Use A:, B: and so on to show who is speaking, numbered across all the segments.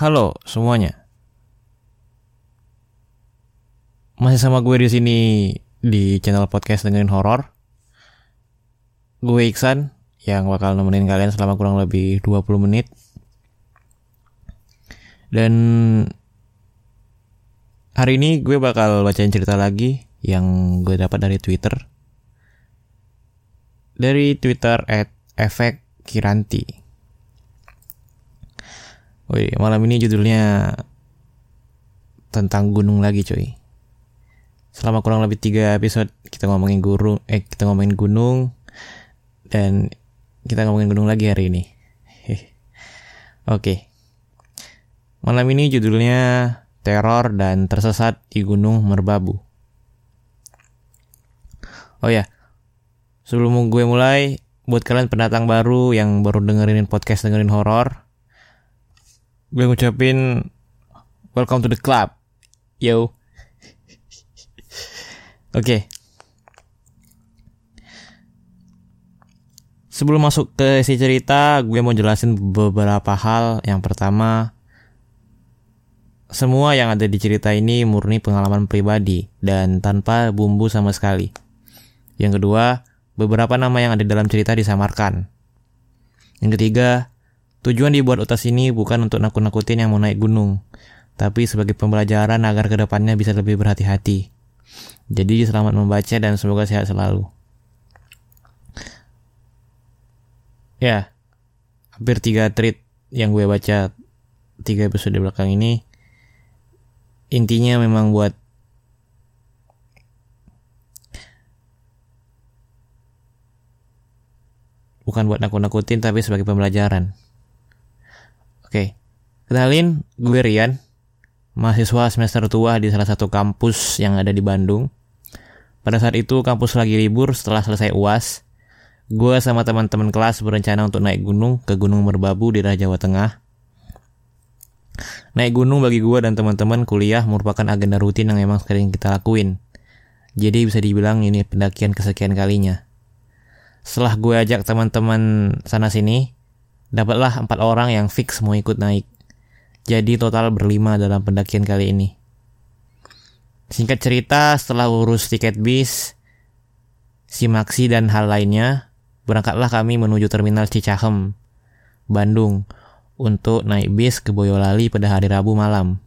A: Halo semuanya. Masih sama gue di sini di channel podcast dengerin horor. Gue Iksan yang bakal nemenin kalian selama kurang lebih 20 menit. Dan hari ini gue bakal bacain cerita lagi yang gue dapat dari Twitter. Dari Twitter at efek Kiranti. Wih, malam ini judulnya tentang gunung lagi cuy. Selama kurang lebih tiga episode kita ngomongin guru, eh kita ngomongin gunung dan kita ngomongin gunung lagi hari ini. Oke. Malam ini judulnya Teror dan Tersesat di Gunung Merbabu. Oh ya, sebelum gue mulai, buat kalian pendatang baru yang baru dengerin podcast dengerin horor, gue ngucapin welcome to the club, yo. Oke. Okay. Sebelum masuk ke isi cerita, gue mau jelasin beberapa hal. Yang pertama, semua yang ada di cerita ini murni pengalaman pribadi dan tanpa bumbu sama sekali. Yang kedua, beberapa nama yang ada dalam cerita disamarkan. Yang ketiga, tujuan dibuat utas ini bukan untuk nakut-nakutin yang mau naik gunung, tapi sebagai pembelajaran agar ke depannya bisa lebih berhati-hati. Jadi selamat membaca dan semoga sehat selalu. Ya, hampir tiga tweet yang gue baca tiga episode belakang ini intinya memang buat bukan buat nakut-nakutin tapi sebagai pembelajaran. Oke, kenalin gue Rian, mahasiswa semester tua di salah satu kampus yang ada di Bandung. Pada saat itu kampus lagi libur setelah selesai UAS. Gue sama teman-teman kelas berencana untuk naik gunung ke Gunung Merbabu di Jawa Tengah Naik gunung bagi gue dan teman-teman kuliah merupakan agenda rutin yang emang sering kita lakuin. Jadi bisa dibilang ini pendakian kesekian kalinya. Setelah gue ajak teman-teman sana sini, dapatlah empat orang yang fix mau ikut naik. Jadi total berlima dalam pendakian kali ini. Singkat cerita, setelah urus tiket bis, simaksi dan hal lainnya, berangkatlah kami menuju terminal Cicahem, Bandung, untuk naik bis ke Boyolali pada hari Rabu malam.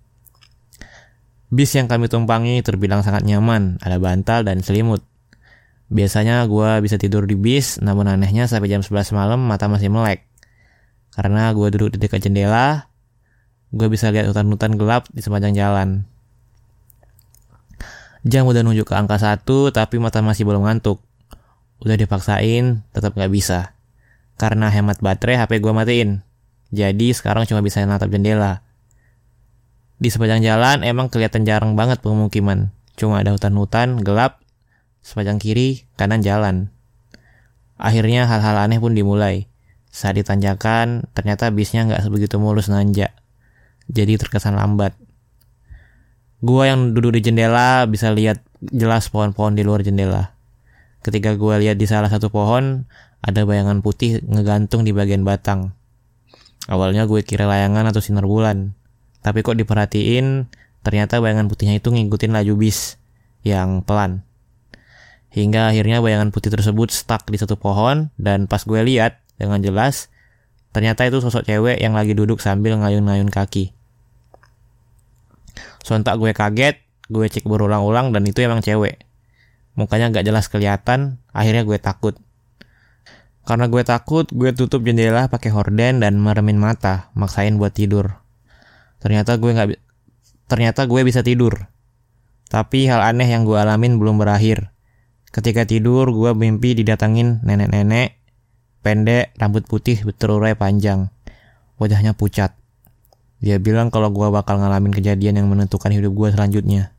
A: Bis yang kami tumpangi terbilang sangat nyaman, ada bantal dan selimut. Biasanya gue bisa tidur di bis, namun anehnya sampai jam 11 malam mata masih melek. Karena gue duduk di dekat jendela, gue bisa lihat hutan-hutan gelap di sepanjang jalan. Jam udah nunjuk ke angka 1, tapi mata masih belum ngantuk. Udah dipaksain, tetap gak bisa. Karena hemat baterai HP gue matiin. Jadi sekarang cuma bisa natap jendela. Di sepanjang jalan emang kelihatan jarang banget pemukiman. Cuma ada hutan-hutan, gelap, sepanjang kiri, kanan jalan. Akhirnya hal-hal aneh pun dimulai. Saat ditanjakan, ternyata bisnya nggak sebegitu mulus nanjak. Jadi terkesan lambat. Gua yang duduk di jendela bisa lihat jelas pohon-pohon di luar jendela. Ketika gua lihat di salah satu pohon, ada bayangan putih ngegantung di bagian batang. Awalnya gue kira layangan atau sinar bulan. Tapi kok diperhatiin, ternyata bayangan putihnya itu ngikutin laju bis yang pelan. Hingga akhirnya bayangan putih tersebut stuck di satu pohon dan pas gue lihat dengan jelas, ternyata itu sosok cewek yang lagi duduk sambil ngayun-ngayun kaki. Sontak gue kaget, gue cek berulang-ulang dan itu emang cewek. Mukanya gak jelas kelihatan, akhirnya gue takut. Karena gue takut, gue tutup jendela pakai horden dan meremin mata, maksain buat tidur. Ternyata gue nggak, ternyata gue bisa tidur. Tapi hal aneh yang gue alamin belum berakhir. Ketika tidur, gue mimpi didatangin nenek-nenek, pendek, rambut putih terurai panjang. Wajahnya pucat. Dia bilang kalau gue bakal ngalamin kejadian yang menentukan hidup gue selanjutnya.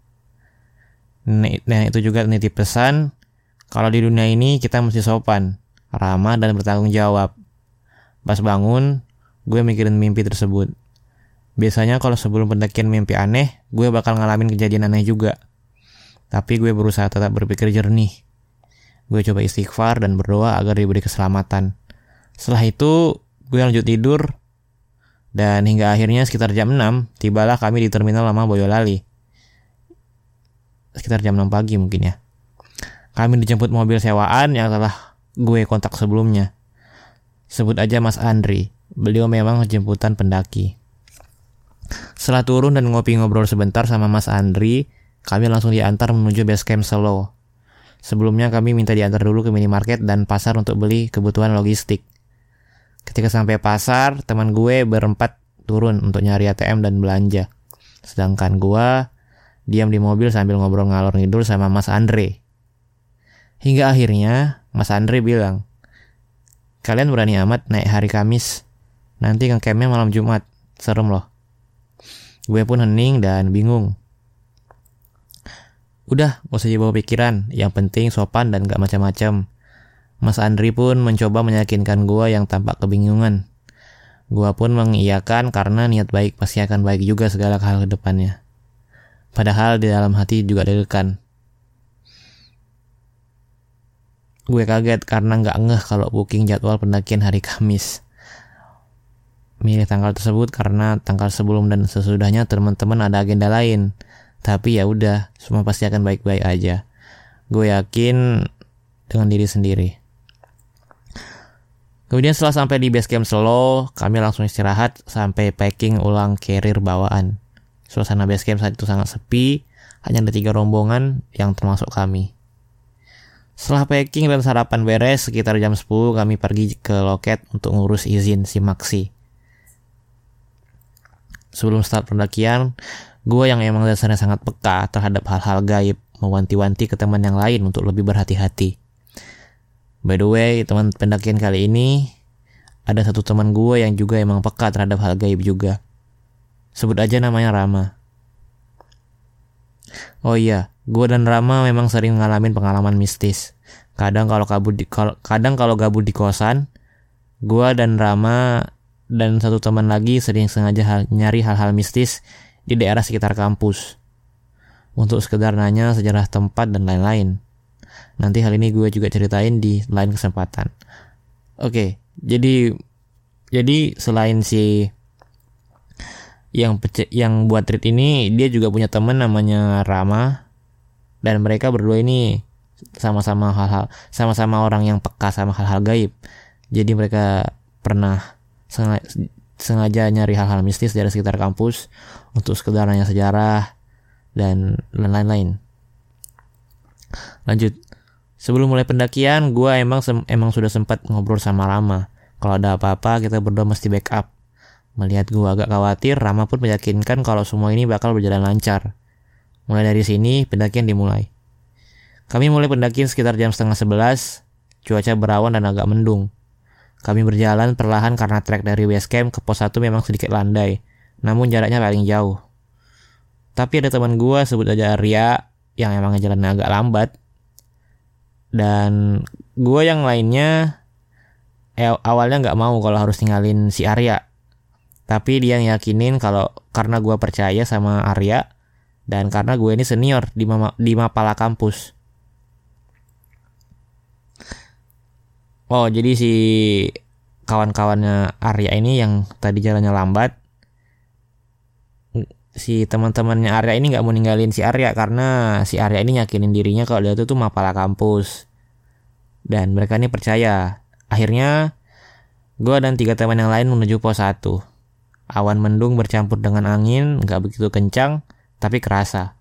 A: Nenek itu juga nitip pesan, kalau di dunia ini kita mesti sopan ramah dan bertanggung jawab. Pas bangun, gue mikirin mimpi tersebut. Biasanya kalau sebelum pendakian mimpi aneh, gue bakal ngalamin kejadian aneh juga. Tapi gue berusaha tetap berpikir jernih. Gue coba istighfar dan berdoa agar diberi keselamatan. Setelah itu, gue lanjut tidur. Dan hingga akhirnya sekitar jam 6, tibalah kami di terminal lama Boyolali. Sekitar jam 6 pagi mungkin ya. Kami dijemput mobil sewaan yang telah gue kontak sebelumnya. Sebut aja Mas Andri. Beliau memang jemputan pendaki. Setelah turun dan ngopi ngobrol sebentar sama Mas Andri, kami langsung diantar menuju base camp Solo. Sebelumnya kami minta diantar dulu ke minimarket dan pasar untuk beli kebutuhan logistik. Ketika sampai pasar, teman gue berempat turun untuk nyari ATM dan belanja. Sedangkan gue diam di mobil sambil ngobrol ngalor ngidul sama Mas Andre. Hingga akhirnya Mas Andre bilang, Kalian berani amat naik hari Kamis, nanti ke campnya malam Jumat, serem loh. Gue pun hening dan bingung. Udah, gak usah dibawa pikiran, yang penting sopan dan gak macam-macam. Mas Andri pun mencoba meyakinkan gua yang tampak kebingungan. Gua pun mengiyakan karena niat baik pasti akan baik juga segala hal ke depannya. Padahal di dalam hati juga deg-degan. Gue kaget karena nggak ngeh kalau booking jadwal pendakian hari Kamis. Milih tanggal tersebut karena tanggal sebelum dan sesudahnya teman-teman ada agenda lain. Tapi ya udah, semua pasti akan baik-baik aja. Gue yakin dengan diri sendiri. Kemudian setelah sampai di base camp Solo, kami langsung istirahat sampai packing ulang carrier bawaan. Suasana base camp saat itu sangat sepi, hanya ada tiga rombongan yang termasuk kami. Setelah packing dan sarapan beres, sekitar jam 10 kami pergi ke loket untuk ngurus izin si Maxi. Sebelum start pendakian, gue yang emang dasarnya sangat peka terhadap hal-hal gaib, mewanti-wanti ke teman yang lain untuk lebih berhati-hati. By the way, teman pendakian kali ini ada satu teman gue yang juga emang peka terhadap hal gaib juga. Sebut aja namanya Rama. Oh iya, gue dan Rama memang sering ngalamin pengalaman mistis. Kadang kalau kabut di kadang kalau gabut di kosan, gue dan Rama dan satu teman lagi sering sengaja hal, nyari hal-hal mistis di daerah sekitar kampus. Untuk sekedar nanya sejarah tempat dan lain-lain. Nanti hal ini gue juga ceritain di lain kesempatan. Oke, jadi jadi selain si yang yang buat treat ini dia juga punya temen namanya Rama dan mereka berdua ini sama-sama hal-hal sama-sama orang yang peka sama hal-hal gaib. Jadi mereka pernah sengaja, nyari hal-hal mistis dari sekitar kampus untuk sekedar nanya sejarah dan lain-lain. Lanjut. Sebelum mulai pendakian, gue emang emang sudah sempat ngobrol sama Rama. Kalau ada apa-apa, kita berdua mesti backup. Melihat gue agak khawatir, Rama pun meyakinkan kalau semua ini bakal berjalan lancar. Mulai dari sini, pendakian dimulai. Kami mulai pendakian sekitar jam setengah sebelas, cuaca berawan dan agak mendung. Kami berjalan perlahan karena trek dari base camp ke pos 1 memang sedikit landai, namun jaraknya paling jauh. Tapi ada teman gue sebut aja Arya yang emang jalannya agak lambat. Dan gue yang lainnya eh, awalnya nggak mau kalau harus tinggalin si Arya. Tapi dia yakinin kalau karena gue percaya sama Arya dan karena gue ini senior di, di Mapala kampus oh jadi si kawan-kawannya Arya ini yang tadi jalannya lambat si teman-temannya Arya ini nggak mau ninggalin si Arya karena si Arya ini yakinin dirinya kalau dia tuh tuh mapala kampus. Dan mereka ini percaya. Akhirnya gue dan tiga teman yang lain menuju pos 1 awan mendung bercampur dengan angin nggak begitu kencang tapi kerasa.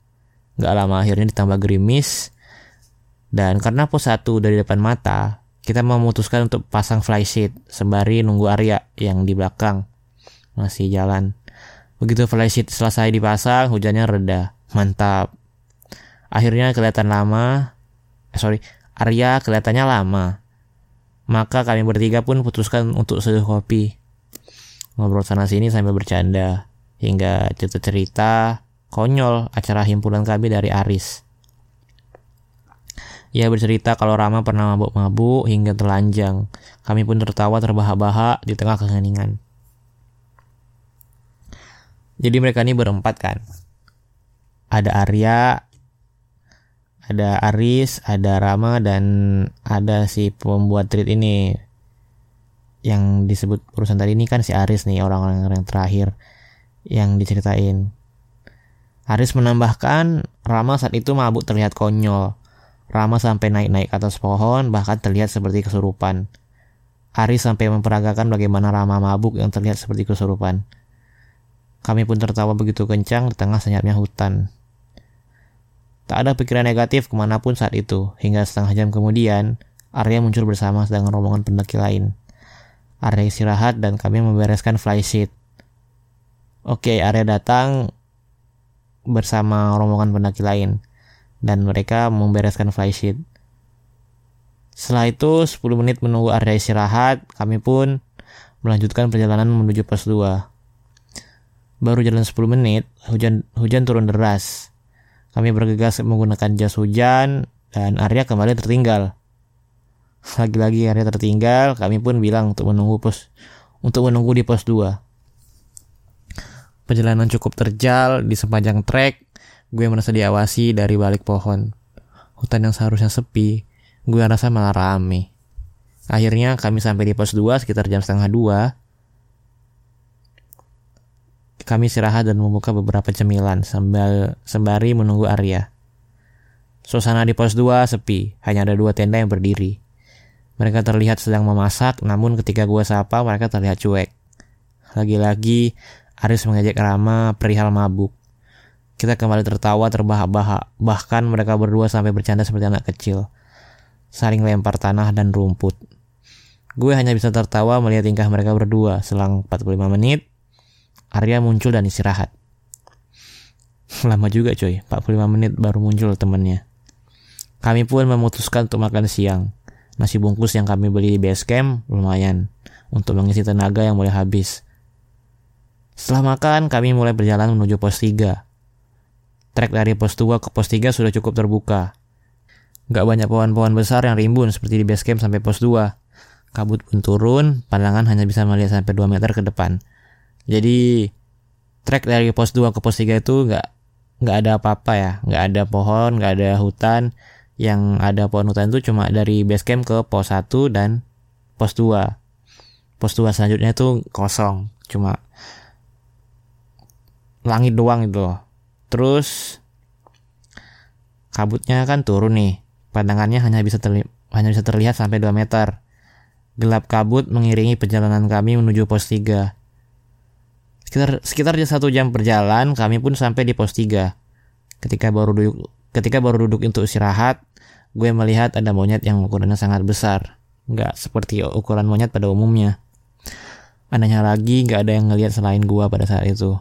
A: Nggak lama akhirnya ditambah gerimis. Dan karena pos 1 dari depan mata kita memutuskan untuk pasang flysheet sembari nunggu Arya yang di belakang masih jalan Begitu flysheet selesai dipasang, hujannya reda. Mantap. Akhirnya kelihatan lama. Eh, sorry, Arya kelihatannya lama. Maka kami bertiga pun putuskan untuk seduh kopi. Ngobrol sana sini sambil bercanda. Hingga cerita-cerita konyol acara himpunan kami dari Aris. Ia bercerita kalau Rama pernah mabuk-mabuk hingga telanjang. Kami pun tertawa terbahak-bahak di tengah keheningan. Jadi mereka ini berempat kan. Ada Arya, ada Aris, ada Rama dan ada si pembuat tweet ini. yang disebut perusahaan tadi ini kan si Aris nih orang-orang yang terakhir yang diceritain. Aris menambahkan Rama saat itu mabuk terlihat konyol. Rama sampai naik-naik ke atas pohon bahkan terlihat seperti kesurupan. Aris sampai memperagakan bagaimana Rama mabuk yang terlihat seperti kesurupan. Kami pun tertawa begitu kencang di tengah senyapnya hutan. Tak ada pikiran negatif ke mana pun saat itu, hingga setengah jam kemudian, Arya muncul bersama dengan rombongan pendaki lain. Arya istirahat dan kami membereskan flysheet. Oke, Arya datang bersama rombongan pendaki lain dan mereka membereskan flysheet. Setelah itu 10 menit menunggu Arya istirahat, kami pun melanjutkan perjalanan menuju pos 2. Baru jalan 10 menit, hujan hujan turun deras. Kami bergegas menggunakan jas hujan dan Arya kembali tertinggal. Lagi-lagi area tertinggal, kami pun bilang untuk menunggu pos untuk menunggu di pos 2. Perjalanan cukup terjal di sepanjang trek, gue merasa diawasi dari balik pohon. Hutan yang seharusnya sepi, gue rasa malah rame. Akhirnya kami sampai di pos 2 sekitar jam setengah 2. Kami istirahat dan membuka beberapa cemilan sambil sembari menunggu Arya. Suasana di pos 2 sepi, hanya ada dua tenda yang berdiri. Mereka terlihat sedang memasak, namun ketika gue sapa mereka terlihat cuek. Lagi-lagi, Aris mengejek Rama perihal mabuk. Kita kembali tertawa terbahak-bahak, bahkan mereka berdua sampai bercanda seperti anak kecil. Saling lempar tanah dan rumput. Gue hanya bisa tertawa melihat tingkah mereka berdua. Selang 45 menit, Arya muncul dan istirahat. Lama juga coy, 45 menit baru muncul temennya. Kami pun memutuskan untuk makan siang. Nasi bungkus yang kami beli di base camp lumayan untuk mengisi tenaga yang mulai habis. Setelah makan, kami mulai berjalan menuju pos 3. Trek dari pos 2 ke pos 3 sudah cukup terbuka. Gak banyak pohon-pohon besar yang rimbun seperti di base camp sampai pos 2. Kabut pun turun, pandangan hanya bisa melihat sampai 2 meter ke depan. Jadi, trek dari pos 2 ke pos 3 itu gak, gak ada apa-apa ya. Gak ada pohon, gak ada hutan yang ada pohon hutan itu cuma dari base camp ke pos 1 dan pos 2. Pos 2 selanjutnya itu kosong, cuma langit doang itu loh. Terus kabutnya kan turun nih. Pandangannya hanya bisa terli hanya bisa terlihat sampai 2 meter. Gelap kabut mengiringi perjalanan kami menuju pos 3. Sekitar sekitar satu jam berjalan, kami pun sampai di pos 3. Ketika baru duduk Ketika baru duduk untuk istirahat, gue melihat ada monyet yang ukurannya sangat besar. Nggak seperti ukuran monyet pada umumnya. Anehnya lagi, nggak ada yang ngelihat selain gue pada saat itu.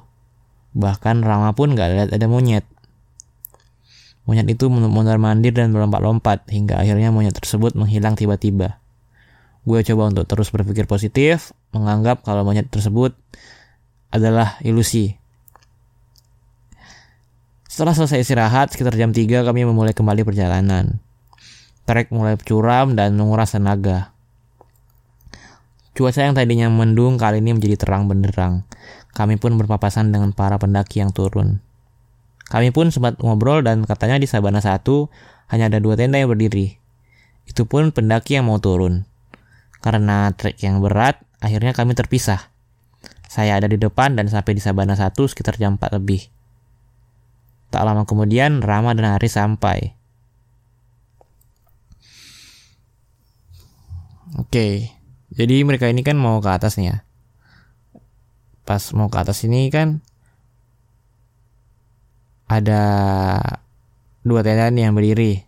A: Bahkan Rama pun nggak lihat ada monyet. Monyet itu mondar-mandir dan melompat-lompat hingga akhirnya monyet tersebut menghilang tiba-tiba. Gue coba untuk terus berpikir positif, menganggap kalau monyet tersebut adalah ilusi. Setelah selesai istirahat, sekitar jam 3 kami memulai kembali perjalanan. Trek mulai curam dan menguras tenaga. Cuaca yang tadinya mendung kali ini menjadi terang benderang. Kami pun berpapasan dengan para pendaki yang turun. Kami pun sempat ngobrol dan katanya di Sabana 1 hanya ada dua tenda yang berdiri. Itu pun pendaki yang mau turun. Karena trek yang berat, akhirnya kami terpisah. Saya ada di depan dan sampai di Sabana 1 sekitar jam 4 lebih. Tak lama kemudian Rama dan Haris sampai. Oke, jadi mereka ini kan mau ke atas nih ya. Pas mau ke atas ini kan ada dua tenda nih yang berdiri.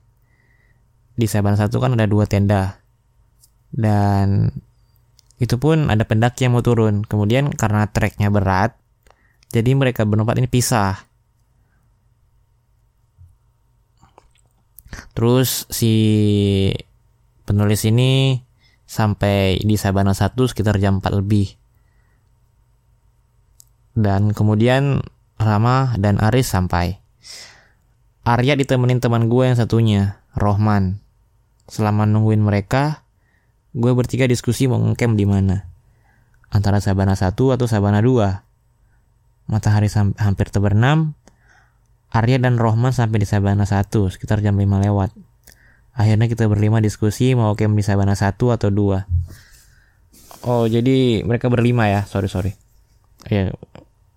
A: Di Saban satu kan ada dua tenda. Dan itu pun ada pendaki yang mau turun. Kemudian karena treknya berat, jadi mereka berempat ini pisah. Terus si penulis ini sampai di Sabana 1 sekitar jam 4 lebih. Dan kemudian Rama dan Aris sampai. Arya ditemenin teman gue yang satunya, Rohman. Selama nungguin mereka, gue bertiga diskusi mau ngecamp di mana. Antara Sabana 1 atau Sabana 2. Matahari hampir terbenam, Arya dan Rohman sampai di Sabana 1 sekitar jam 5 lewat. Akhirnya kita berlima diskusi mau camp di Sabana 1 atau 2. Oh jadi mereka berlima ya sorry sorry. Ya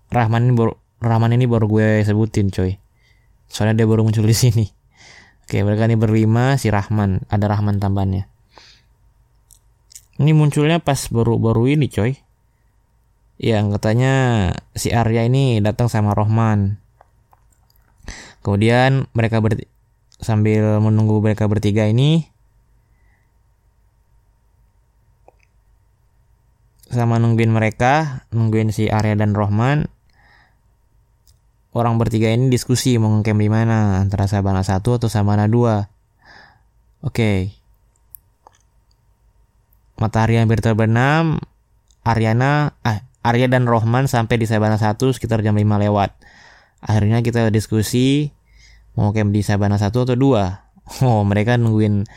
A: Rahman ini baru Rahman ini baru gue sebutin coy. Soalnya dia baru muncul di sini. Oke mereka ini berlima si Rahman ada Rahman tambahannya. Ini munculnya pas baru-baru ini coy. Yang katanya si Arya ini datang sama Rohman. Kemudian mereka ber sambil menunggu mereka bertiga ini sama nungguin mereka, nungguin si Arya dan Rohman. Orang bertiga ini diskusi mau ngecamp di mana antara Sabana 1 atau Sabana 2. Oke. Okay. Matahari hampir terbenam, Aryana, ah, Arya dan Rohman sampai di Sabana 1 sekitar jam 5 lewat. Akhirnya kita diskusi mau camp di Sabana 1 atau 2. Oh, mereka nungguin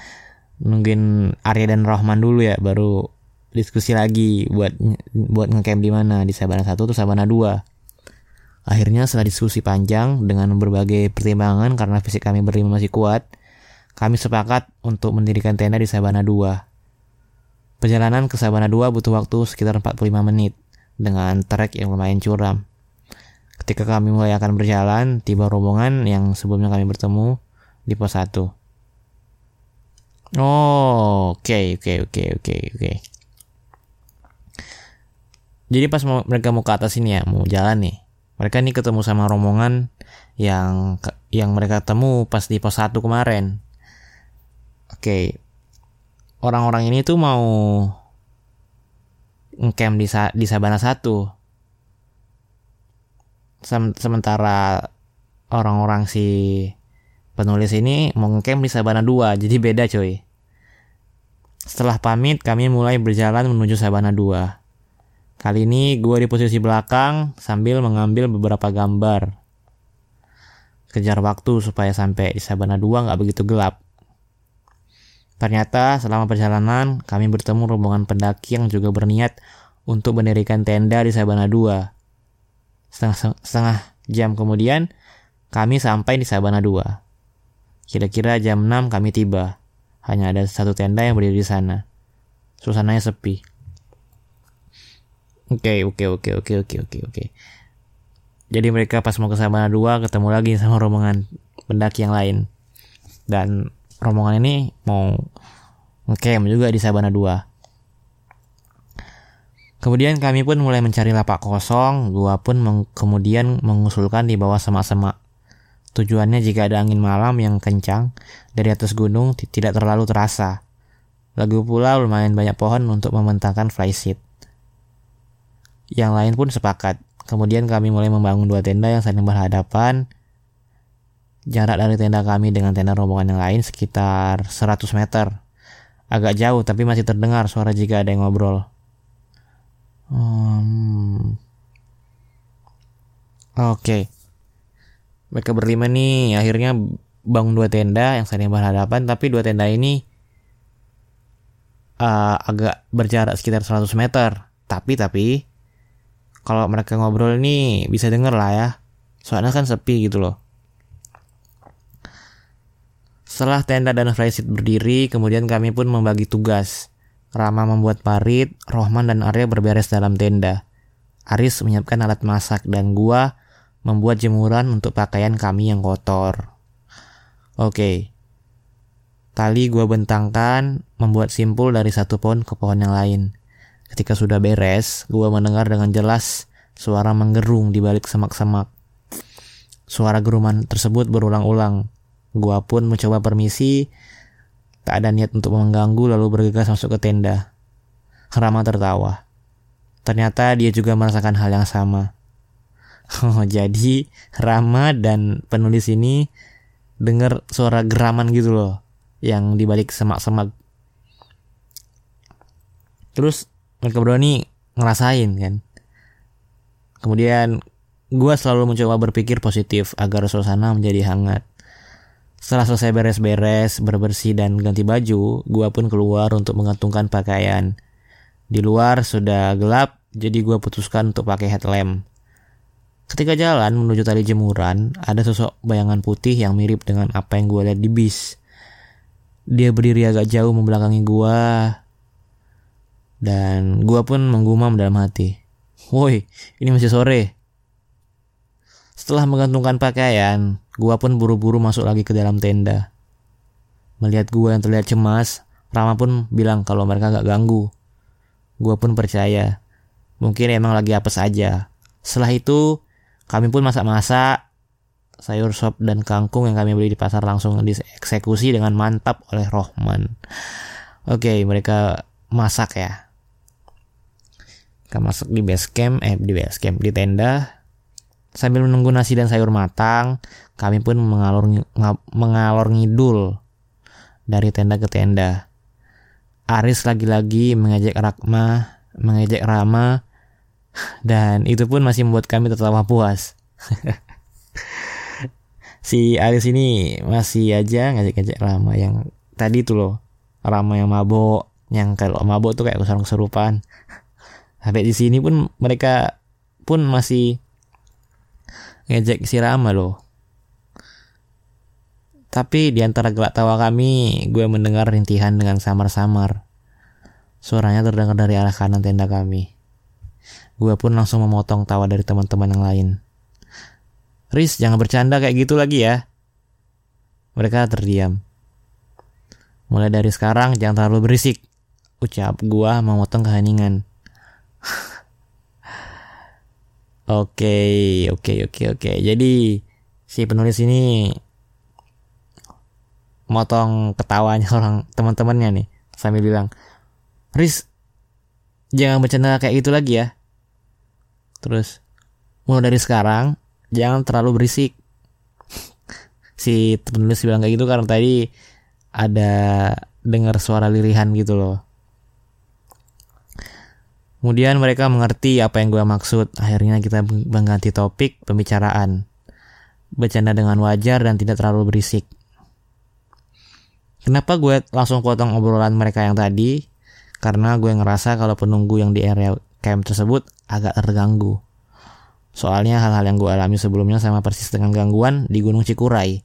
A: nungguin Arya dan Rohman dulu ya, baru diskusi lagi buat buat ngecamp di mana di Sabana 1 atau Sabana 2. Akhirnya setelah diskusi panjang dengan berbagai pertimbangan karena fisik kami berlima masih kuat, kami sepakat untuk mendirikan tenda di Sabana 2. Perjalanan ke Sabana 2 butuh waktu sekitar 45 menit dengan trek yang lumayan curam. Ketika kami mulai akan berjalan, tiba rombongan yang sebelumnya kami bertemu di pos 1. Oh, oke, oke, oke, oke, oke. Jadi pas mereka mau ke atas ini ya, mau jalan nih. Mereka ini ketemu sama rombongan yang yang mereka temu pas di pos 1 kemarin. Oke. Orang-orang ini tuh mau ngecamp di di Sabana 1. Sem sementara orang-orang si penulis ini mau ngecamp di Sabana 2, jadi beda coy. Setelah pamit, kami mulai berjalan menuju Sabana 2. Kali ini gue di posisi belakang sambil mengambil beberapa gambar. Kejar waktu supaya sampai di Sabana 2 nggak begitu gelap. Ternyata selama perjalanan kami bertemu rombongan pendaki yang juga berniat untuk mendirikan tenda di Sabana 2. Setengah, setengah jam kemudian kami sampai di Sabana 2. Kira-kira jam 6 kami tiba. Hanya ada satu tenda yang berdiri di sana. Suasananya sepi. Oke, oke, oke, oke, oke, oke, oke. Jadi mereka pas mau ke Sabana 2 ketemu lagi sama rombongan pendaki yang lain. Dan rombongan ini mau ngecamp juga di Sabana 2. Kemudian kami pun mulai mencari lapak kosong, gua pun meng kemudian mengusulkan di bawah semak-semak. Tujuannya jika ada angin malam yang kencang dari atas gunung tidak terlalu terasa. Lagi pula lumayan banyak pohon untuk membentangkan flysheet. Yang lain pun sepakat. Kemudian kami mulai membangun dua tenda yang saling berhadapan. Jarak dari tenda kami dengan tenda rombongan yang lain sekitar 100 meter. Agak jauh tapi masih terdengar suara jika ada yang ngobrol. Hmm. Oke. Okay. Mereka berlima nih akhirnya bangun dua tenda yang saling berhadapan tapi dua tenda ini uh, agak berjarak sekitar 100 meter. Tapi tapi kalau mereka ngobrol ini bisa denger lah ya. Soalnya kan sepi gitu loh. Setelah tenda dan flysheet berdiri, kemudian kami pun membagi tugas. Rama membuat parit, Rohman dan Arya berberes dalam tenda. Aris menyiapkan alat masak dan gua membuat jemuran untuk pakaian kami yang kotor. Oke. Tali gua bentangkan membuat simpul dari satu pohon ke pohon yang lain. Ketika sudah beres, gua mendengar dengan jelas suara menggerung di balik semak-semak. Suara geruman tersebut berulang-ulang. Gua pun mencoba permisi, tak ada niat untuk mengganggu lalu bergegas masuk ke tenda. Rama tertawa. Ternyata dia juga merasakan hal yang sama. Oh, jadi Rama dan penulis ini dengar suara geraman gitu loh, yang dibalik semak-semak. Terus mereka berdua nih ngerasain kan kemudian gue selalu mencoba berpikir positif agar suasana menjadi hangat setelah selesai beres-beres, berbersih dan ganti baju, gue pun keluar untuk mengantungkan pakaian. Di luar sudah gelap, jadi gue putuskan untuk pakai headlamp. Ketika jalan menuju tali jemuran, ada sosok bayangan putih yang mirip dengan apa yang gue lihat di bis. Dia berdiri agak jauh membelakangi gue, Dan gua pun menggumam dalam hati. Woi, ini masih sore. Setelah menggantungkan pakaian, gua pun buru-buru masuk lagi ke dalam tenda. Melihat gua yang terlihat cemas, Rama pun bilang kalau mereka gak ganggu. Gua pun percaya. Mungkin emang lagi apes aja. Setelah itu, kami pun masak-masak, sayur sop dan kangkung yang kami beli di pasar langsung dieksekusi dengan mantap oleh Rohman. Oke, mereka masak ya. Kita masak di base camp, eh di base camp, di tenda. Sambil menunggu nasi dan sayur matang, kami pun mengalor, mengalor ngidul dari tenda ke tenda. Aris lagi-lagi mengejek Rakma, mengejek Rama, dan itu pun masih membuat kami tertawa puas. si Aris ini masih aja ngajak-ngajak Rama yang tadi tuh loh Rama yang mabok yang kalau mabok tuh kayak kesurupan sampai di sini pun mereka pun masih ngejek si Rama loh tapi di antara gelak tawa kami, gue mendengar rintihan dengan samar-samar. Suaranya terdengar dari arah kanan tenda kami. Gue pun langsung memotong tawa dari teman-teman yang lain. Riz, jangan bercanda kayak gitu lagi ya. Mereka terdiam. Mulai dari sekarang jangan terlalu berisik. Ucap gua memotong keheningan. Oke, oke, oke, oke. Jadi si penulis ini motong ketawanya orang teman-temannya nih sambil bilang, "Riz, jangan bercanda kayak gitu lagi ya." Terus mulai dari sekarang jangan terlalu berisik si penulis bilang kayak gitu karena tadi ada dengar suara lirihan gitu loh kemudian mereka mengerti apa yang gue maksud. Akhirnya kita mengganti topik pembicaraan. Bercanda dengan wajar dan tidak terlalu berisik. Kenapa gue langsung potong obrolan mereka yang tadi? Karena gue ngerasa kalau penunggu yang di area camp tersebut agak terganggu. Soalnya hal-hal yang gue alami sebelumnya sama persis dengan gangguan di Gunung Cikuray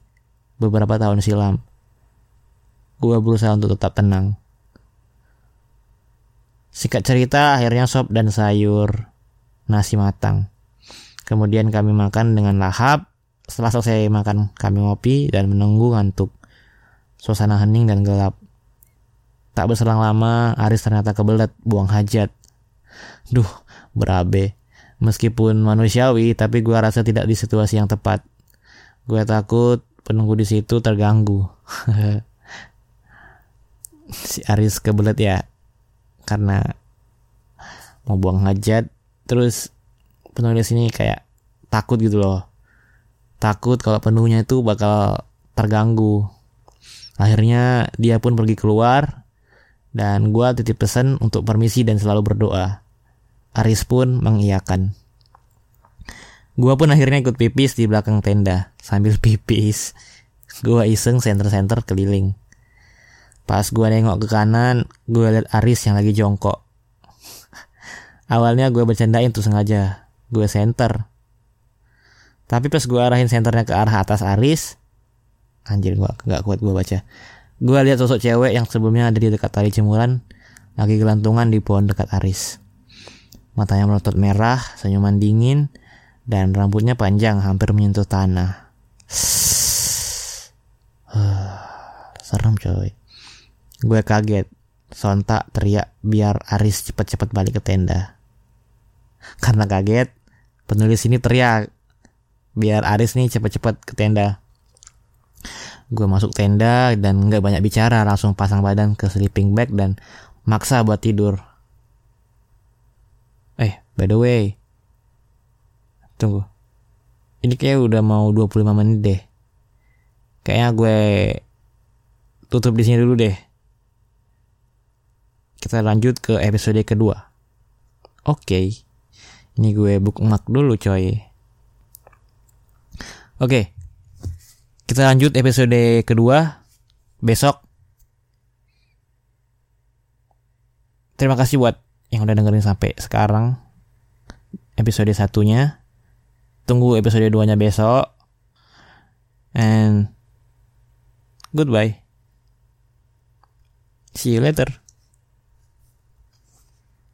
A: beberapa tahun silam. Gue berusaha untuk tetap tenang. Sikat cerita akhirnya sop dan sayur nasi matang. Kemudian kami makan dengan lahap. Setelah selesai makan, kami ngopi dan menunggu ngantuk. Suasana hening dan gelap. Tak berselang lama, Aris ternyata kebelet buang hajat. Duh, berabe. Meskipun manusiawi, tapi gue rasa tidak di situasi yang tepat. Gue takut penunggu di situ terganggu. si Aris kebelet ya, karena mau buang hajat, terus penulis ini kayak takut gitu loh. Takut kalau penuhnya itu bakal terganggu. Akhirnya dia pun pergi keluar dan gue titip pesan untuk permisi dan selalu berdoa. Aris pun mengiyakan. Gua pun akhirnya ikut pipis di belakang tenda. Sambil pipis, gua iseng center-center keliling. Pas gua nengok ke kanan, gua liat Aris yang lagi jongkok. Awalnya gue bercandain tuh sengaja. Gue center. Tapi pas gue arahin senternya ke arah atas Aris, anjir gue nggak kuat gue baca. Gue lihat sosok cewek yang sebelumnya ada di dekat tali jemuran lagi gelantungan di pohon dekat Aris. Matanya melotot merah, senyuman dingin, dan rambutnya panjang hampir menyentuh tanah. Serem coy. Gue kaget. Sontak teriak biar Aris cepat-cepat balik ke tenda. Karena kaget, penulis ini teriak biar Aris nih cepat-cepat ke tenda. Gue masuk tenda dan nggak banyak bicara, langsung pasang badan ke sleeping bag dan maksa buat tidur. Eh, by the way. Tunggu. Ini kayak udah mau 25 menit deh. Kayaknya gue tutup di sini dulu deh. Kita lanjut ke episode kedua. Oke. Okay. Ini gue bookmark dulu coy. Oke. Okay. Kita lanjut episode kedua besok. Terima kasih buat yang udah dengerin sampai sekarang episode satunya. Tunggu episode 2 nya besok. And goodbye. See you later.